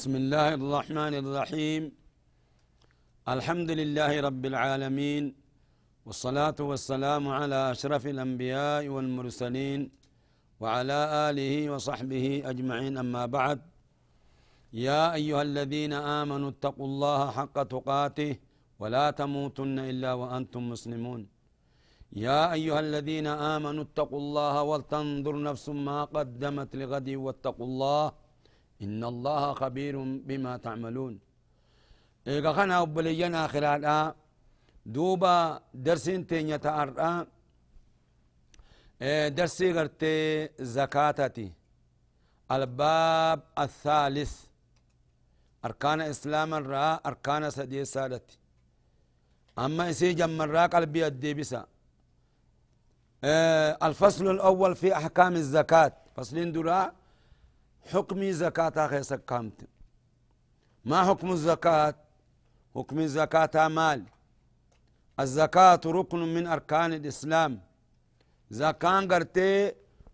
بسم الله الرحمن الرحيم الحمد لله رب العالمين والصلاة والسلام على أشرف الأنبياء والمرسلين وعلى آله وصحبه أجمعين أما بعد يا أيها الذين آمنوا اتقوا الله حق تقاته ولا تموتن إلا وأنتم مسلمون يا أيها الذين آمنوا اتقوا الله ولتنظر نفس ما قدمت لغد واتقوا الله إن الله خبير بما تعملون. إيقا خنا أبلينا آخرات دوبا درسين تينيا تأرآ إيه درسي غرتي زكاتتي الباب الثالث أركان إسلام الرا أركان سدي سادتي. أما إسي جم الرا قلبي الديبسا إيه الفصل الأول في أحكام الزكاة. فصلين درا حكم زكاة خيس كامت ما حكم الزكاة حكم الزكاة مال الزكاة ركن من أركان الإسلام۔ زكاة قرتي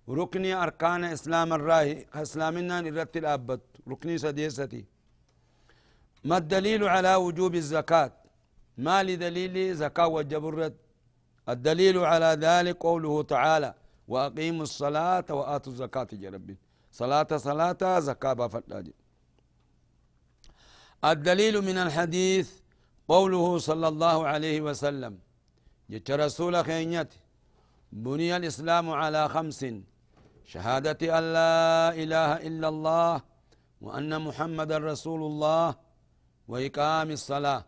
ركني أركان إسلام الراهي إسلامنا نرتي الأبد۔ ركني سديستي ما الدليل على وجوب الزكاة ما لدليل زكاة وجبرت الدليل على ذلك قوله تعالى وأقيموا الصلاة وآتوا الزكاة جربين صلاة صلاة زكاة بفتاج الدليل من الحديث قوله صلى الله عليه وسلم جت رسول خينيت بني الإسلام على خمس شهادة أن لا إله إلا الله وأن محمد رسول الله وإقام الصلاة.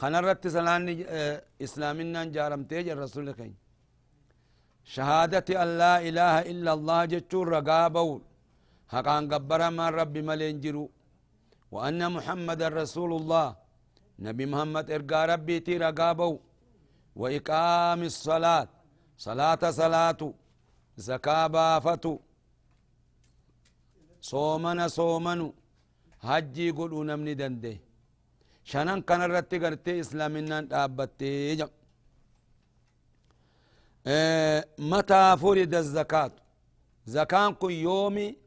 خنرت سلان إسلامنا جارم تيج الرسول خين. شهادة أن لا إله إلا الله جتشور رقابول. حقان قبر ما ربي ملين جرو. وأن محمد رسول الله نبي محمد إرقى ربي تي رقابو وإقام الصلاة صلاة صلاة زكاة بافتو صومنا صومنو حجي قلو نمني دنده شنن كان رتي قرتي إسلامنا دابتي جم. آه متى فرد الزكاة؟ زكاة كل يومي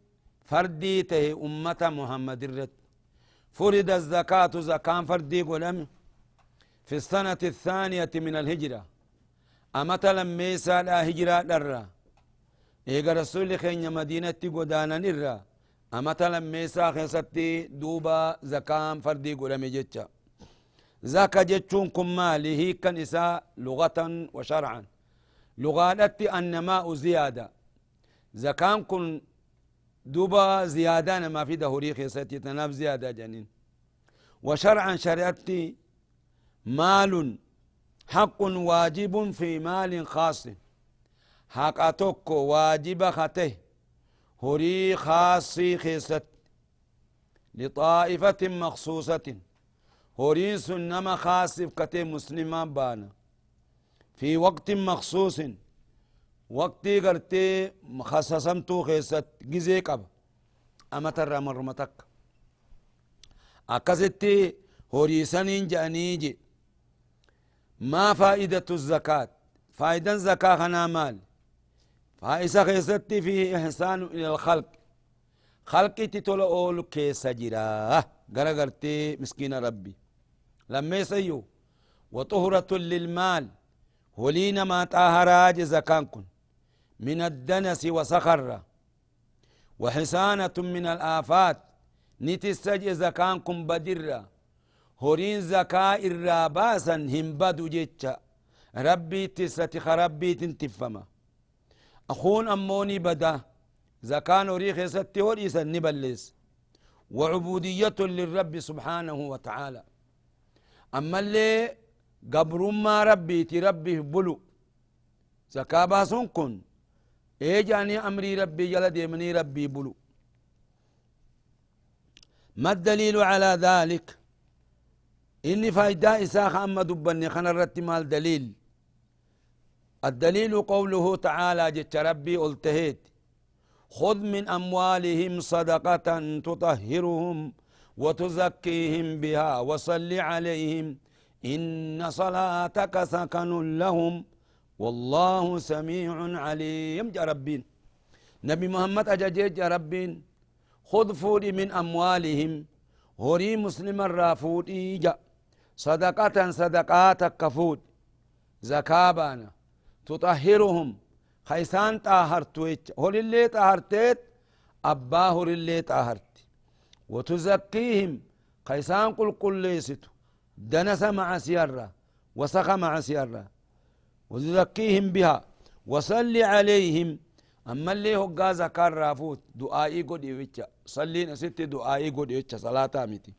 فردي ته أمة محمد الرد. فرد الزكاة زكاة فردي قلم في السنة الثانية من الهجرة. أمت لميسا لا هجرة درا إيقا رسول خين مدينة قدانا نرى أمت لميسا خيستي دوبا زكاة فردي قلم جتشا زكاة جتشون كمالي هي كان إساء لغة وشرعا. لغة النماء زيادة زكاة كن دوبا زيادة ما في دهوري خيستي تناف زيادة جنين. وشرعا شرعتي مال حق واجب في مال خاص. حق توكو واجب خته. هري خاصي خيست. لطائفة مخصوصة. هري سنما خاص كته مسلمان بانا. في وقت مخصوص. گرتے مخصصم تو خیست گزے قب اما تر مرمتک اکستی هوريسنين جانيجي ما فائدة الزكاة فائدة زكاة خنا مال. فائسة خيستي فيه إحسان إلى الخلق. خلقي تتولى أول كيس جرا غرغرتي مسكين ربي لما يسيو وطهرة للمال. ولين ما طهراج زكاة كن من الدنس وصخرة وحسانة من الآفات. نتسج زكانكم بدرة هورين زكاة الراباسا هم بدو جيتشا ربي تستي خربي تنتفما. أخون أموني بدا. زكاة نوريخ ستي وريسا نبلس. وعبودية للرب سبحانه وتعالى. أما اللي قبر ما ربي تربي بلو. زكاة باسون كن. إيجاني أمري ربي جل ديمني ربي بلو ما الدليل على ذلك إني فايدة إساخ أما دبني خنا مال دليل الدليل قوله تعالى جت ربي قلتهيت خذ من أموالهم صدقة تطهرهم وتزكيهم بها وصل عليهم إن صلاتك سكن لهم والله سميع عليم. يا ربين. نبي محمد أجاجيج يا ربين. خذ فودي من أموالهم. هوري مسلم الرافود إيجا. صدقة صدقاتك كفود زكابانا. تطهرهم. خيسان طاهرت هول اللي طاهرتت أبا هول اللي طاهرت. وتزكيهم. خيسان قل قل ليستو دنس مع سيارة. وسخ مع سيارة. وتزكيهم بها. وصلي عليهم. أما اللي هو غازا كان رافوت دعائي قد يوچا صلي نسيت دعائي قد يوچا صلاة ميتي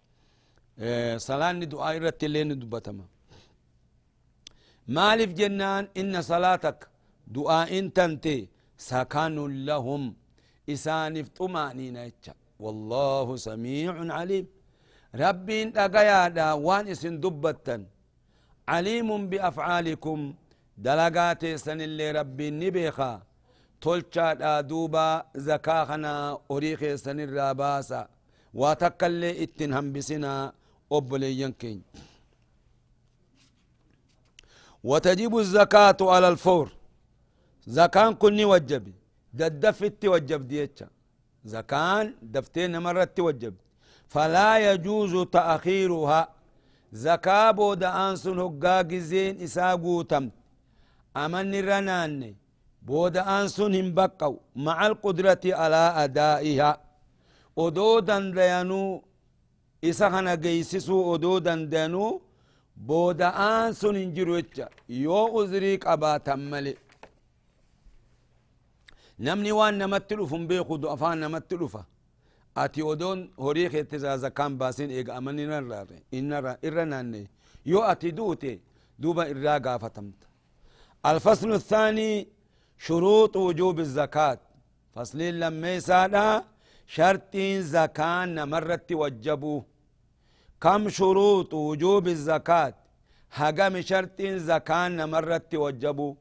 إيه صلاة دعائي رتلين دبتما. مالف جنان إن صلاتك دعاء تنتي سكان لهم. إسانف طمأنينة والله سميع عليم. ربي دقيا وان إسن دبتا عليم بأفعالكم. دلقات سن اللي ربي نبيخا تلچا دا دوبا زكاخنا أريخ سن الراباسا واتكالي اتنهم بسنا أبلي ينكين وتجب الزكاة على الفور زكاة كني وجبي ددفت وجب ديتشا زكاة دفتين مرة وجب فلا يجوز تأخيرها زكاة بود أنسن هقاق إساقو تم أمن رناني بود أنسن هم بقوا مع القدرة على أدائها أدودا ديانو إسخنا قيسسو أدودا ديانو booda'aan sun hin jiru jecha yoo uzrii qabaatan male namni waan namatti dhufu hin beeku afaan namatti dhufa ati odoon horii keetti zazakaan baasin eega aman irra naanne yoo ati duute duuba irraa gaafatamta الفصل الثاني شروط وجوب الزكاة. فصل لما يسادا شرط زكاة نمرت وجبوه كم شروط وجوب الزكاة؟ هقم شرط زكاة نمرت وجبوا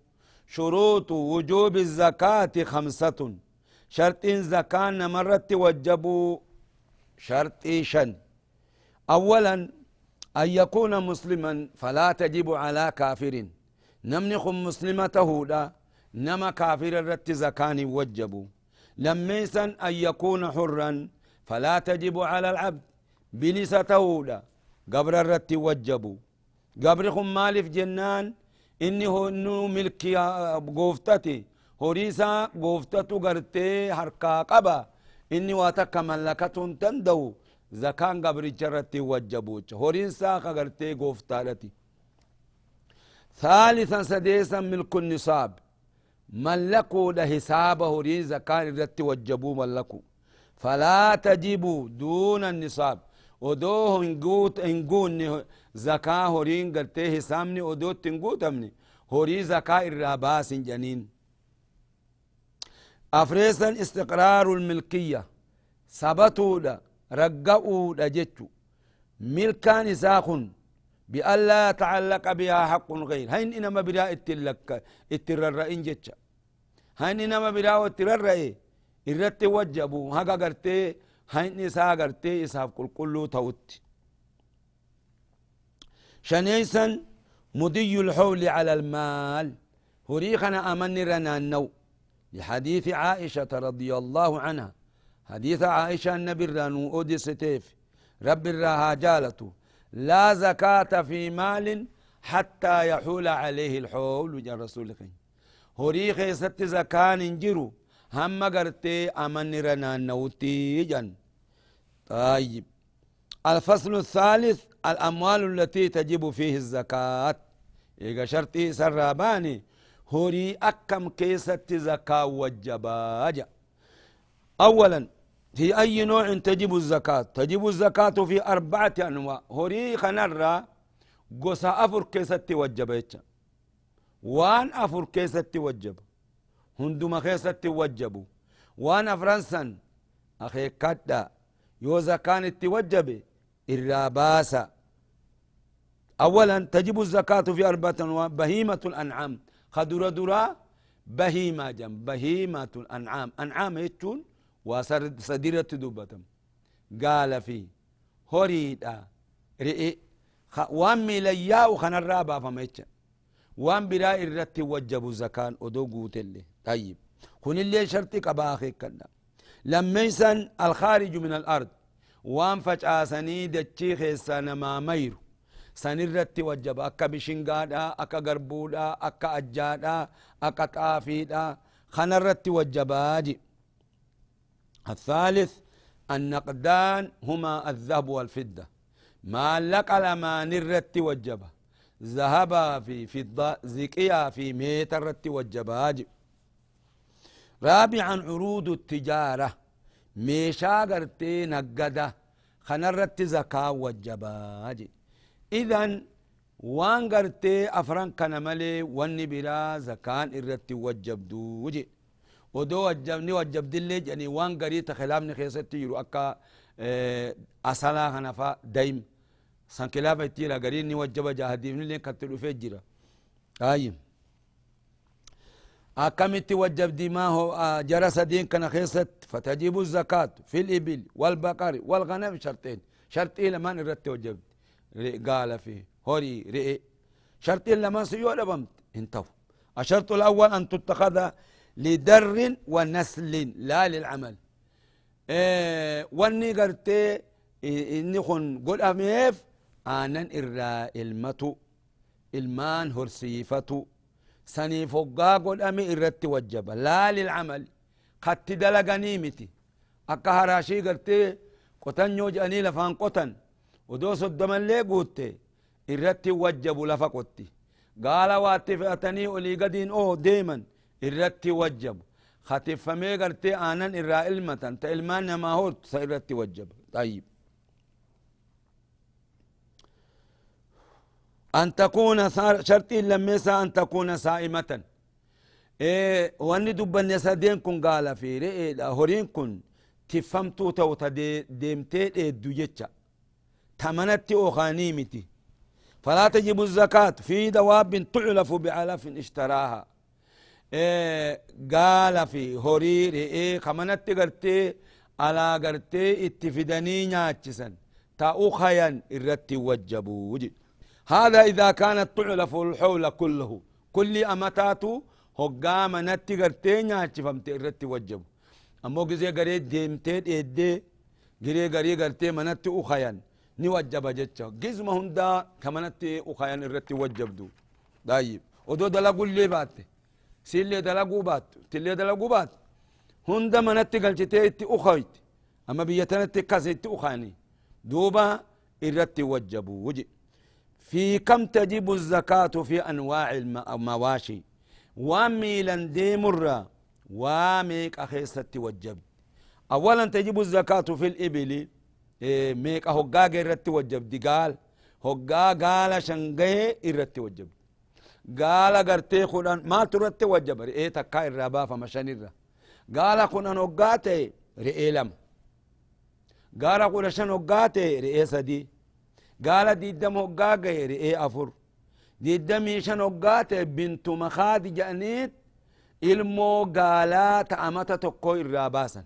شروط وجوب الزكاة خمسة. شرط زكاة نمرت وجبوا شرط شن؟ أولا أن يكون مسلما فلا تجب على كافر. نمنخ مسلمته لا نما كافر الرت زكاني وجبوا لميسا أن يكون حرا فلا تجب على العبد بلسة تهودا قبر الرت وجبوا قبر خم مالف جنان إني هو إنه ملكي قوفتتي هوريسا قوفتتو قرتي حركا قبا إني واتك ملكة تندو زكان قبر جرت وجبوش هوريسا قرتي قوفتالتي ثالثا سديسا ملك النصاب ملكوا ده حسابه هوري زكان الرت وجبوا ملكوا فلا تجيبوا دون النصاب odoo hin guunne zakaa horiin gartee hisaabni odootti hin guutamne horii zakaa irraa baasin janiin afreesan istiqraaru lmilkiyya sabatuudha ragga'uudha jechu milkaan isaa kun بأن لا يتعلق بها حق غير. هين إنما بلا اتلك اتررئين جتشا هين إنما بلا اتررئي الرت وجبوا هكا قرتي هين إسا غرتي إساف كل كله توت. شنيسا مضي الحول على المال. هريخنا أمن رنا النو. لحديث عائشة رضي الله عنها. حديث عائشة النبي الرانو أودي ستيف. رب الراها جالته لا زكاة في مال حتى يحول عليه الحول وجا رسول هريخ ست زكان انجرو هم قرتي أمن رنا نوتي جن. طيب. الفصل الثالث الأموال التي تجب فيه الزكاة. إيجا شرطي سراباني. هوري أكم كيسة زكاة والجباجة أولا في أي نوع تجب الزكاة؟ تجب الزكاة في أربعة أنواع. هوري خنرة قصة أفر كيسة وجبيتش وان أفر كيسة وجب. هندما كيسة وجبوا وان أفرنسا أخي كدا يوزا كانت توجب الراباسة أولا تجب الزكاة في أربعة بهيمة الأنعام. خدر درا بهيمة جم بهيمة الأنعام. أنعام يتون وصديرة دوبتم قال في هريدا رئي وان ميليا وخن الرابع فميتش. وان برا الرت وجب زكان ودو قوت طيب. كن اللي شرطي كباخي كنا. لما يسن الخارج من الأرض. وان فجأسني دچي خيسان ما ميرو. sanirratti wajjaba akka bishingaadha akka garbuudha akka ajjaadha akka xaafiidha kanarratti wajjabaaji الثالث النقدان هما الذهب والفضة. ما لك لما نرت وجبه ذهب في فضة زكية في ميتر رت وجباج رابعا عروض التجارة. ميشا قرتي نقدة خنرت زكاة وجباج إذن وان قرتي أفران كان ملي واني برا زكان إرت وجبدوجي ودو وجبني وجب دلي يعني وان قري تخلامني خيستي يرو أكا أصلا خنفا دايم سان كلافة تيرا قري ني وجب جاهدي من اللي كتلو في جرا آيم أكمت وجب دي ما هو جرس دين كان خيست فتجيب الزكاة في الإبل والبقر والغنم شرطين شرطين لما نرت وجب قال فيه هوري رئي شرطين لما سيولا بمت انتهوا الشرط الأول أن تتخذ لدر ونسل لا للعمل. إيه واني قرتي إني خن قل أميف آنن إرى إلمتو إلمان هرسيفتو سني فوقا قل أمي إرت وجب لا للعمل. قد دلقني متي. أكا هراشي قرتي قطن يوجأني لفان قطن. ودو صدما لي قوتي إرت وجب لفقوتي قال واتفأتني أولي قدين أو ديما wajjabu. Khatifamee gartee aanan irraa ilmatan ta ilmaan namaa hortu sa irratti wajjaba. طيب أن تكون شرطي لميسا أن تكون صائمة إيه واني دبن يسدين كن قال في رئي هورين كن تفهمتو تو ديمتي إدو جتشا تمنت أخانيمتي فلا تجب الزكاة في دواب تعلف بعلف اشتراها قال في هوري رئي خمنت قرتي على قرتي اتفدني ناتشسا تاو خيان الرتي وجبو هذا إذا كانت تعلف الحول كله كل أمتاتو هقام نتي قرتي ناتشفمت الرتي وجبو أمو قزي قريت ديمتي إيدي قري قري قرتي منتي أخيان ni wajjaba jecha gizma hundaa kamanatti ukayan irratti wajjabdu dayib odoo dalagullee baatte سيلي دلقوا بات تلي دلقوا بات هند منت قلتي إتي أما بيتنا اتكاس إتي أخاني. دوبا إرتي وجبوا وجي. في كم تجب الزكاة في أنواع المواشي وميلا دي مرة. وميك أخيست وجب. أولا تجب الزكاة في الإبل. إيه ميك وجب. دي قال وجب. قال قرتي خدان ما ترت وجب رئي تكا الرابا فمشان الرا قال خدان وقاتي رئي لم قال قرشان وقاتي رئي سدي قال دي دم وقاقي رئي أفر دي دم يشان وقاتي بنت مخاد جانيت ilmo gaalaa ta'amata tokko irraa baasan.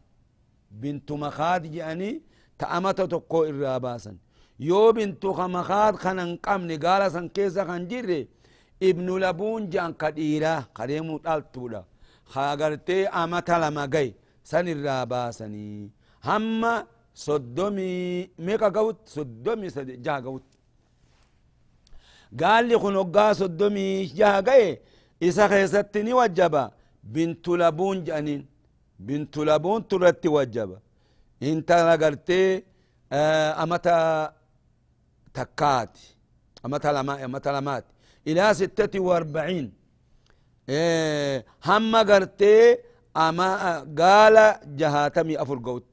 Bintu makaad jedhanii ta'amata tokko irraa baasan. Yoo bintu makaad kanan qabne gaala san keessa kan jirre ibnu labuun jaan ka dhiiraa kadeemuu dhaltuudha kagartee amata lama gay san irraa baasanii hamma soddomii meeqa gawut soddomii sade jaha gawut gaalli kun hoggaa soddomii jaha gaye isa keessatti ni wajjaba bintu labuun jedhaniin bintu labuun turratti wajjaba intala gartee amata إلى ستة وأربعين. إيه هم قرتي أما قال جهاتمي أفر قوت.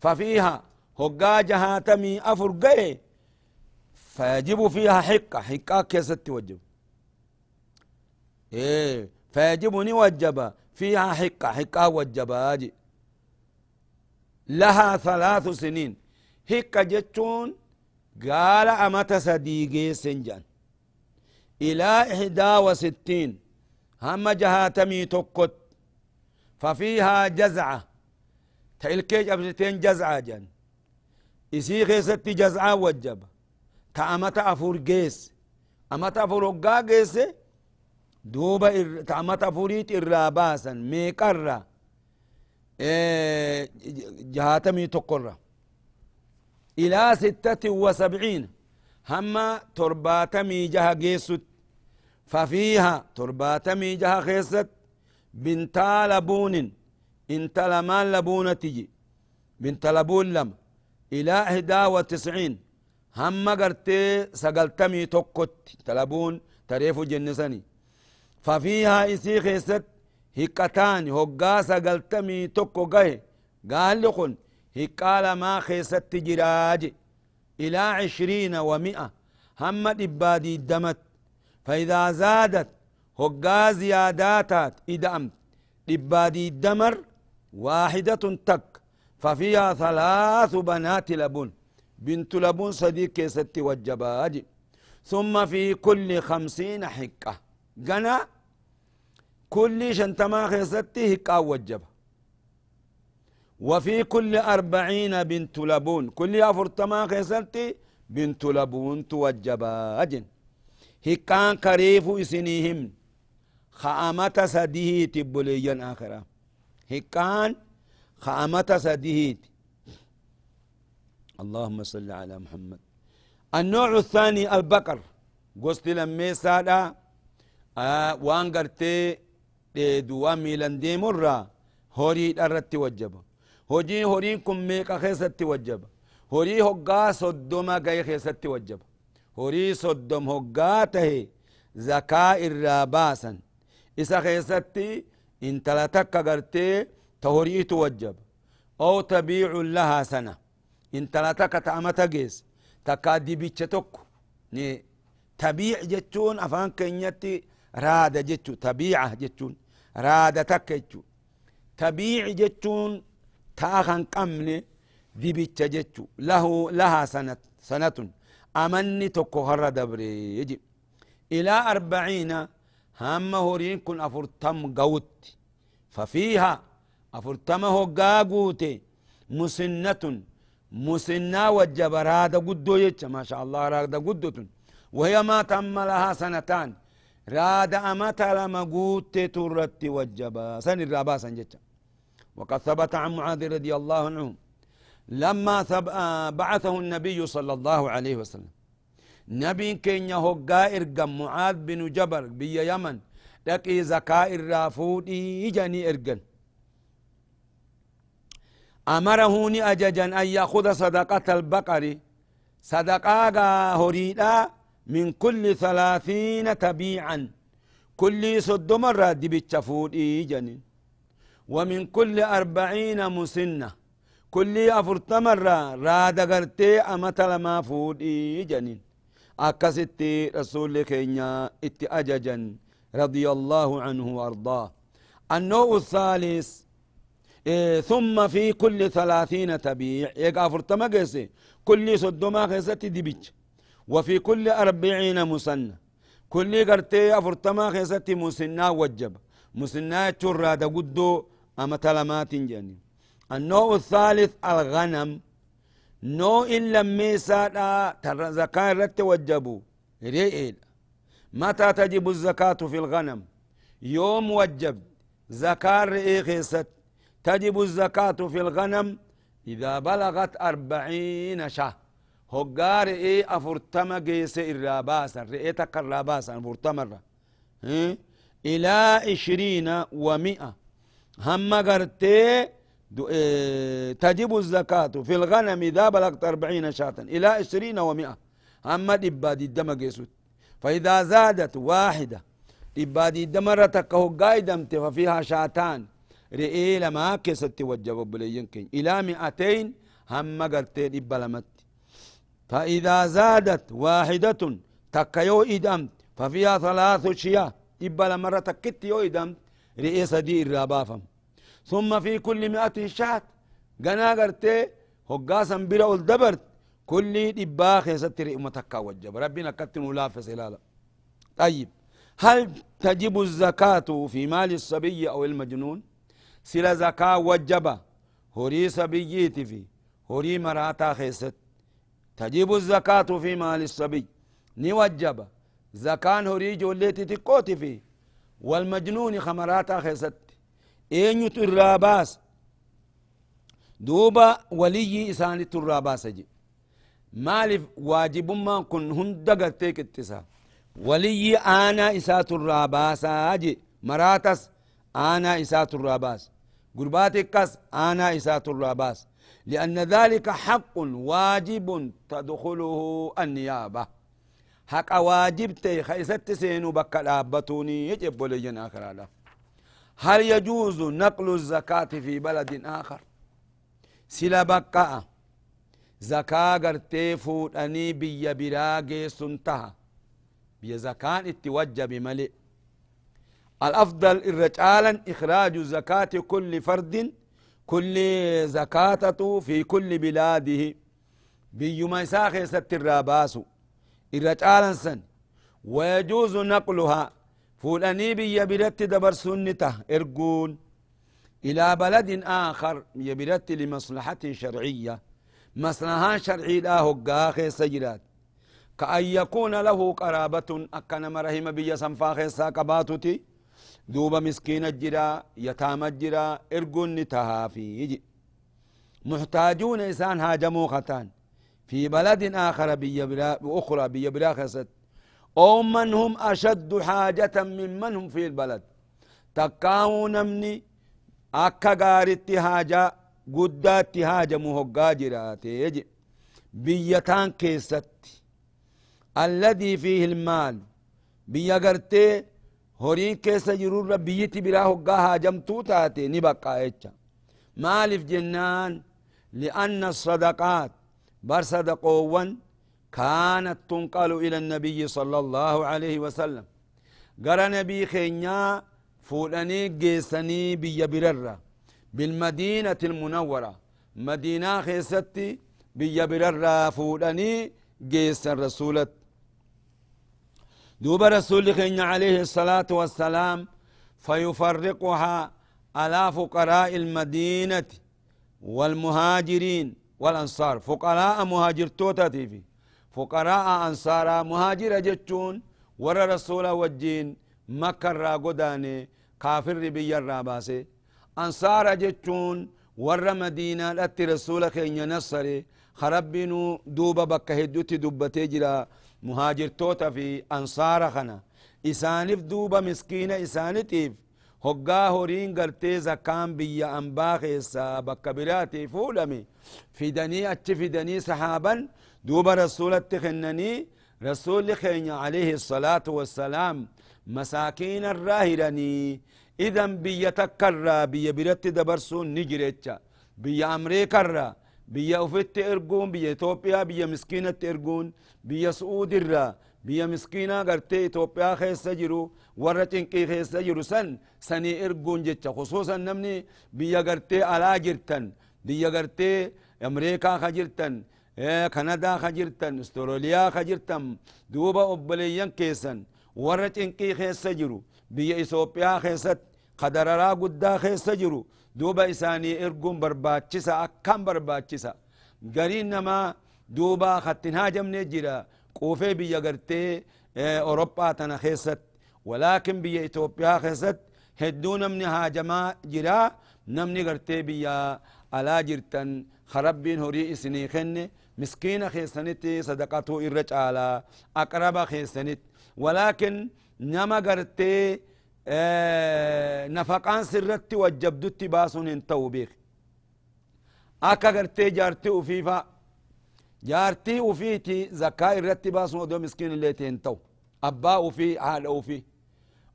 ففيها هقا جهاتمي أفر قوت فيجب فيها حقة حقة كيست توجب إيه فيجبني وجب فيها حقة حقة وجباج لها ثلاث سنين. حقة جتون قال أمت صديقي سنجان. إلى إحدى وستين. هم جهاتمي تكت ففيها جزعة. تلكيج أبستين جزعة جن. إسي خيستي جزعة وجب. تأمت أفور جيس. أمت أفور جيس. دوبا إر... تأمت أفوريت إراباسا ميقرة إيه جهاتمي تقرة إلى ستة وسبعين. هما ترباتمي جها جيسوت. ففيها ترباتمي جها خيست بنتا لبون انت لمان لبون تجي بنت لبون لم إلى إحدى وتسعين. هم قرتي سقلتمي تقت تلبون تريف جنسني. ففيها إسي خيست. هكتان. هقا سقلتمي تقو قه قال لقن هقال ما خيست جراج إلى عشرين ومئة. هم إبادي دمت. فإذا زادت هقا زياداتات إدأمت إبادي دمر واحدة تك ففيها ثلاث بنات لبون بنت لبون صديق كيست والجباج ثم في كل خمسين حكة جنا كل شنتما خيستي هكا وجب. وفي كل أربعين بنت لبون كل أفرتما خيستي بنت لبون توجباج هكان كريف إسنيهم خامة سديه تبوليا آخرة هكان خامة سديه اللهم صل على محمد النوع الثاني البقر قلت لما سادا آه وان قرتي دوا ميلان دي مرة هوري درت وجب هوجي هوري كم ميكا خيست وجب هوري هقا صدوما قاي خيست وجب هوري صدوم هقا تهي زكاة الراباسا إسا خيستي إن تلتك قرتي تهوري توجب أو تبيع لها سنة إن تلتك تعمت جيس تكادي بيتشتك ني تبيع جتون أفان كنيتي راد جتو تبيعة جتون راد تك جتو تبيع جتون تاخن قمني دي جتو له لها سنة سنة أمني تكو هر دبري. يجي. إلى أربعين هم هورين كن أفرتم قوت. ففيها أفرتمه قاقوتي مسنة مسنة وجب رادا قدو يتش ما شاء الله رادا قدو وهي ما تم لها سنتان. رادا أمتا لما قوت ترت وجبا سن الراباسا جتش وقد ثبت عن معاذ رضي الله عنه. لما بعثه النبي صلى الله عليه وسلم. نبي كين هقا إرقم معاذ بن جبل بي يمن. لكي زكاء الرافودي جني إرقن أمره أججا أن يأخذ صدقة البقر. صدقة هريدا من كل ثلاثين تبيعا. كل صد مرة دي بتشفودي جنين ومن كل أربعين مسنة. كل أفرت مرة راد قرتي أمت لما فودي جنين. أكستي رسول كينيا إتي أججا رضي الله عنه وأرضاه. النوع الثالث إيه ثم في كل ثلاثين تبيع. يقع فرتما قيسي كل صدما خيستي دبيج وفي كل أربعين مسنة. كل قرتي أفرتما خيستي مسنة وجب. مسنة دا قدو أما تلمات جاني النوع الثالث الغنم. نو إلا ميسا ترى زكاة رت ريئل متى تجب الزكاة في الغنم؟ يوم وجب. زكاة رئي خيست. تجب الزكاة في الغنم إذا بلغت أربعين شهر. هقار إيه أفرتما قيس الراباسا رئيتك الراباسا أفرتما؟ إلى عشرين ومئة. هم قرتي تجب الزكاة في الغنم إذا بلغت أربعين شاة إلى عشرين ومئة هم إبادي الدم قيسوت. فإذا زادت واحدة إبادي الدم رتك قايدمت ففيها شاتان. رئي لما كست وجب بليين إلى مئتين هم قرتين إبلمت فإذا زادت واحدة تكيو إدم ففيها ثلاث شياه. إبا مرة تكت يويدم رئيس دي الرابافم ثم في كل مئة شات قنا قرتي هقاسا بلا والدبرت. كل إبا خيست رئمتك وجب. ربنا كتن ولافس لا طيب. هل تجب الزكاة في مال الصبي أو المجنون؟ سلا زكاة وجبة هوري صبيتي في هوري مراتا خيست. تجب الزكاة في مال الصبي. نوجب زكاة هوري جوليتي تقوتي في والمجنون خمراتا خيست. اين الراباس دوبا ولي إساني الراباس جي مالف واجب ما كن هندقر تيك اتسا ولي آنا إسات الراباس جي مراتس آنا إسات الراباس قرباتك آنا إسات الراباس لأن ذلك حق واجب تدخله النيابة حق واجب تي خيست سينو بك الأبتوني يجب لجن آخر على هل يجوز نقل الزكاة في بلد آخر؟ سلا بقاء زكاة قرتي فوتني بي براغي سنتها. بي زكاة اتوجه بملئ الأفضل الرجالا إخراج زكاة كل فرد كل زكاة في كل بلاده. بيما ساخي ست الراباس الرجال سن. ويجوز نقلها. فولاني بي برت دبر سنته ارجون إلى بلد آخر يبرت لمصلحة شرعية مصلحة شرعية لا هقا سجرات كأن يكون له قرابة أكن مرهم بي سنفاخي ساقباتتي دوبا مسكين الجرا يتام الجرا ارقن تهافي يجي محتاجون إنسان هاجموا ختان في بلد آخر بيبرا أخرى بيبرا خست أو من هم أشد حاجة من من هم في البلد. تكاو نمني أكا غارت حاجة قدات حاجة مهقا جراتي يجي بيتان كيست. الذي فيه المال. بيغرتي هورين كيس جرور بيتي برا هقا هاجمتو تاتي نبقى ايتشا مالف جنان لأن الصدقات بر صدقوان كانت تنقل إلى النبي صلى الله عليه وسلم. قرى نبي خينيا فولاني قيسني بي بررة. بالمدينة المنورة. مدينة خيستي بي بررة فولاني قيس الرسولة دوب رسول خين عليه الصلاة والسلام فيفرقها على فقراء المدينة والمهاجرين والأنصار. فقراء مهاجر توتاتي في فقراء أنصار مهاجر جتون ورا رسول وجين مكة را قداني كافر بي الراباسي أنصار جتون ورا مدينة لأتي رسول خين نصري خربينو دوبا بكا هدوتي دبتي جرا مهاجر توتا في أنصار خنا. إسانف دوبا مسكينة إسانتيف. هقا هورين قرتي زكام بيا أنبا خيسا بكبراتي فولمي. في دني أتش دني صحابا دوبا رسول خنني رسول خين عليه الصلاة والسلام مساكين الراهرني إذا بيا تكرى بيا برت دبرسون نجريتشا بيا أمريكا بيا أفت إرقون بيا إثيوبيا بيا مسكينة إرقون بيا سعود الرا بيا مسكينة قرتي إثيوبيا خيس جرو ورا تنقي خيس جرو سن سني إرقون جتشا خصوصا نمني بيا قرتي على جرتن بيا قرتي أمريكا خجرتن كندا خجرتن استراليا خجرتن دوبا أبليان كيسن ورا تنقي خيس جرو بيا إثيوبيا خيست قدررا قدا خيس جرو دوبا إساني إرقم برباتشسا أكام برباتشسا قرين نما دوبا ختنها جمني جرا قوفي بيا قرتي آه أوروبا تنا خيست ولكن بيا إثيوبيا خيست هدونا من هاجما جرا نمني قرتي بيا على جرتن خربين هوري إسني خن مسكين خيسنتي صدقته إرج على أقرب خيسنت ولكن نما قرتي آه، نفقان سرت وجبدت باسون انتو بيخ. أكا قرتي جارتي وفيفا. جارتي وفيتي زكاة الرت باسون ودو مسكين اللي تنتو أبا وفي حال وفي.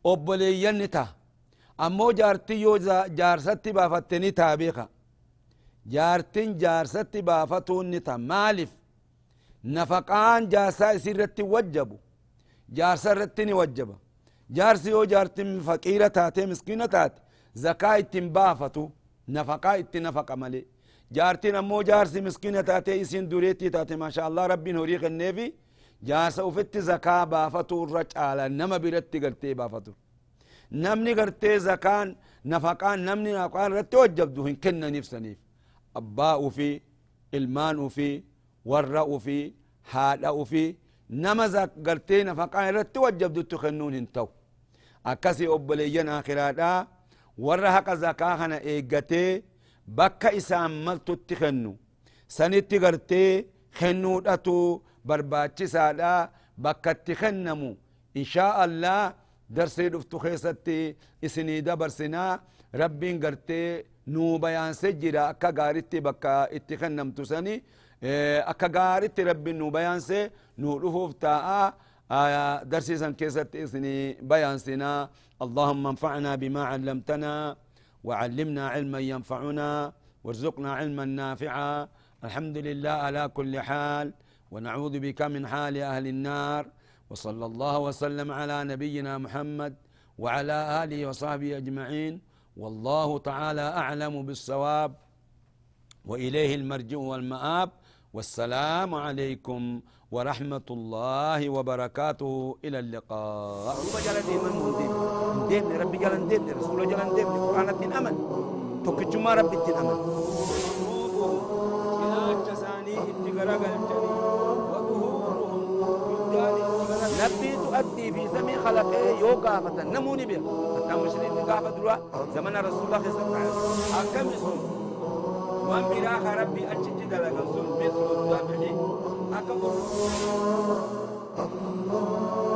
أبليين نتا. أمو جارتي يو جارستي بافتني تابيخا جارتين جارستي بافتون نتا مالف. نفقان جاسا سرت وجبو. جارسا رتني وجبه جارسي أو جارتم فقيرة تاتي مسكينة تاتي. زكاة اتنبافتو نفقا اتنفق ملي. جارتين امو جارسي مسكينة تاتي اسين دوريتي تاتي. ما شاء الله ربي نوريق النبي جارس وفت زكاة بافتو الرجال نما برتي قرتي بافتو. نمني قرتي زكان نفقان نمني نفقان رتي وجبدو هن كنا نفسنيف. أباء في المان في ورأ في هذا في. نما زك قرتي نفقان رتي وجبدو تخنون هنتو أكسي أبليين آخراتا زكاة خنا إيقاتي بكا إسام ملتو تخنو. سنتي قرتي خنو داتو برباتي سادا. بكا تخنمو. إن شاء الله. درسي دفتو خيستي. إسني دبرسنا ربين قرتي نو بيان سجرا أكا بكا اتخنمتو سني أكا غارتي ربي نو بيان سي نو رفوف تاء آية درسي سن كيست إسني بيان سنا اللهم انفعنا بما علمتنا وعلمنا علما ينفعنا وارزقنا علما نافعا. الحمد لله على كل حال ونعوذ بك من حال أهل النار. وصلى الله وسلم على نبينا محمد وعلى آله وصحبه أجمعين. والله تعالى أعلم بالصواب وإليه المرجع والمآب. والسلام عليكم ورحمة الله وبركاته. إلى اللقاء. رب جل ديما مندين دين. ربي جل دين. رسول جل دين. قرآن الدين أمن. تكجما ربي الدين أمن. نبي تؤدي في زمن خلقه يو قافة نموني بها حتى مشرين قافة دروا زمن رسول الله صلى الله عليه وسلم. أكم يسون وان براخ ربي أجد دلقا سن مثل الذبح أكبر. الله